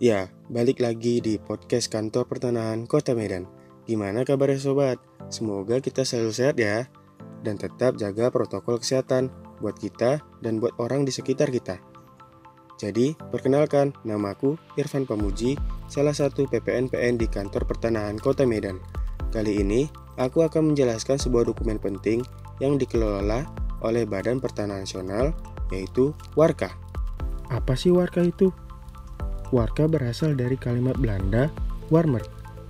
Ya, balik lagi di podcast kantor pertanahan Kota Medan. Gimana kabarnya sobat? Semoga kita selalu sehat ya. Dan tetap jaga protokol kesehatan buat kita dan buat orang di sekitar kita. Jadi, perkenalkan, namaku Irfan Pamuji, salah satu PPNPN di kantor pertanahan Kota Medan. Kali ini, aku akan menjelaskan sebuah dokumen penting yang dikelola oleh Badan Pertanahan Nasional, yaitu Warka. Apa sih Warka itu? Warka berasal dari kalimat Belanda warmer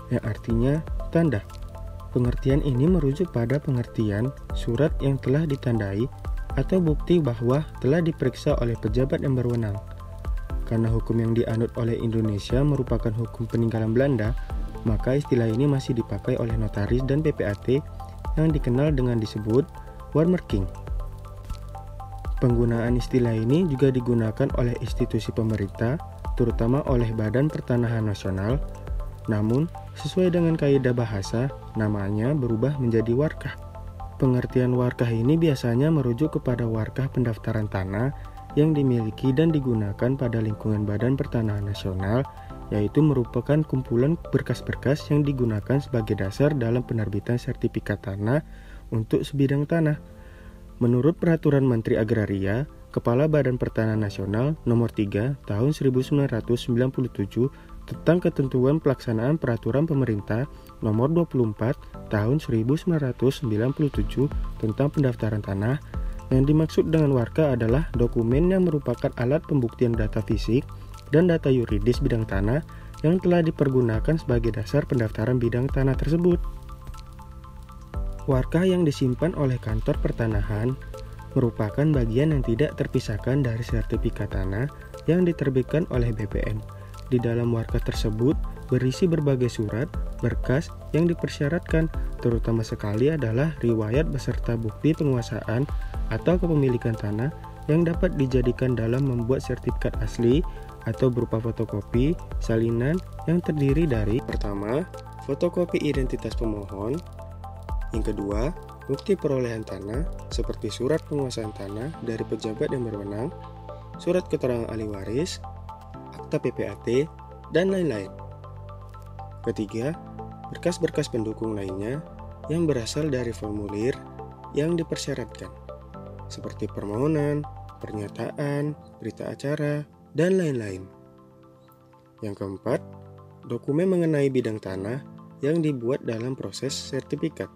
yang artinya tanda. Pengertian ini merujuk pada pengertian surat yang telah ditandai atau bukti bahwa telah diperiksa oleh pejabat yang berwenang. Karena hukum yang dianut oleh Indonesia merupakan hukum peninggalan Belanda, maka istilah ini masih dipakai oleh notaris dan PPAT yang dikenal dengan disebut Warmerking. Penggunaan istilah ini juga digunakan oleh institusi pemerintah terutama oleh Badan Pertanahan Nasional, namun sesuai dengan kaidah bahasa, namanya berubah menjadi warkah. Pengertian warkah ini biasanya merujuk kepada warkah pendaftaran tanah yang dimiliki dan digunakan pada lingkungan Badan Pertanahan Nasional, yaitu merupakan kumpulan berkas-berkas yang digunakan sebagai dasar dalam penerbitan sertifikat tanah untuk sebidang tanah. Menurut Peraturan Menteri Agraria, Kepala Badan Pertanahan Nasional Nomor 3 Tahun 1997 tentang ketentuan pelaksanaan peraturan pemerintah Nomor 24 Tahun 1997 tentang pendaftaran tanah yang dimaksud dengan warka adalah dokumen yang merupakan alat pembuktian data fisik dan data yuridis bidang tanah yang telah dipergunakan sebagai dasar pendaftaran bidang tanah tersebut. Warkah yang disimpan oleh kantor pertanahan merupakan bagian yang tidak terpisahkan dari sertifikat tanah yang diterbitkan oleh BPN. Di dalam warka tersebut berisi berbagai surat, berkas yang dipersyaratkan, terutama sekali adalah riwayat beserta bukti penguasaan atau kepemilikan tanah yang dapat dijadikan dalam membuat sertifikat asli atau berupa fotokopi salinan yang terdiri dari pertama, fotokopi identitas pemohon, yang kedua, bukti perolehan tanah seperti surat penguasaan tanah dari pejabat yang berwenang, surat keterangan ahli waris, akta PPAT, dan lain-lain. Ketiga, berkas-berkas pendukung lainnya yang berasal dari formulir yang dipersyaratkan, seperti permohonan, pernyataan, berita acara, dan lain-lain. Yang keempat, dokumen mengenai bidang tanah yang dibuat dalam proses sertifikat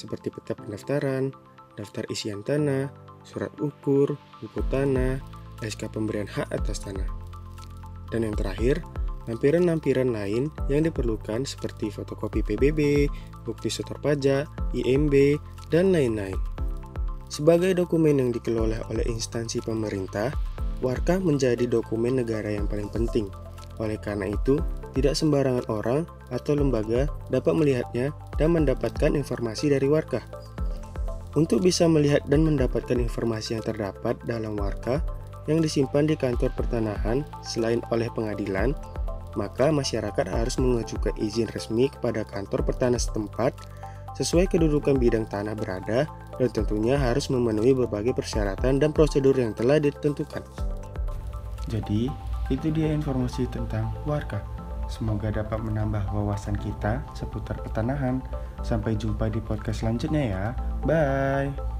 seperti peta pendaftaran, daftar isian tanah, surat ukur, buku tanah, SK pemberian hak atas tanah. Dan yang terakhir, lampiran-lampiran lain yang diperlukan seperti fotokopi PBB, bukti setor pajak, IMB, dan lain-lain. Sebagai dokumen yang dikelola oleh instansi pemerintah, Warkah menjadi dokumen negara yang paling penting. Oleh karena itu, tidak sembarangan orang atau lembaga dapat melihatnya dan mendapatkan informasi dari warga. Untuk bisa melihat dan mendapatkan informasi yang terdapat dalam warga yang disimpan di kantor pertanahan selain oleh pengadilan, maka masyarakat harus mengajukan izin resmi kepada kantor pertanahan setempat sesuai kedudukan bidang tanah berada dan tentunya harus memenuhi berbagai persyaratan dan prosedur yang telah ditentukan. Jadi, itu dia informasi tentang warga. Semoga dapat menambah wawasan kita seputar pertanahan. Sampai jumpa di podcast selanjutnya ya. Bye.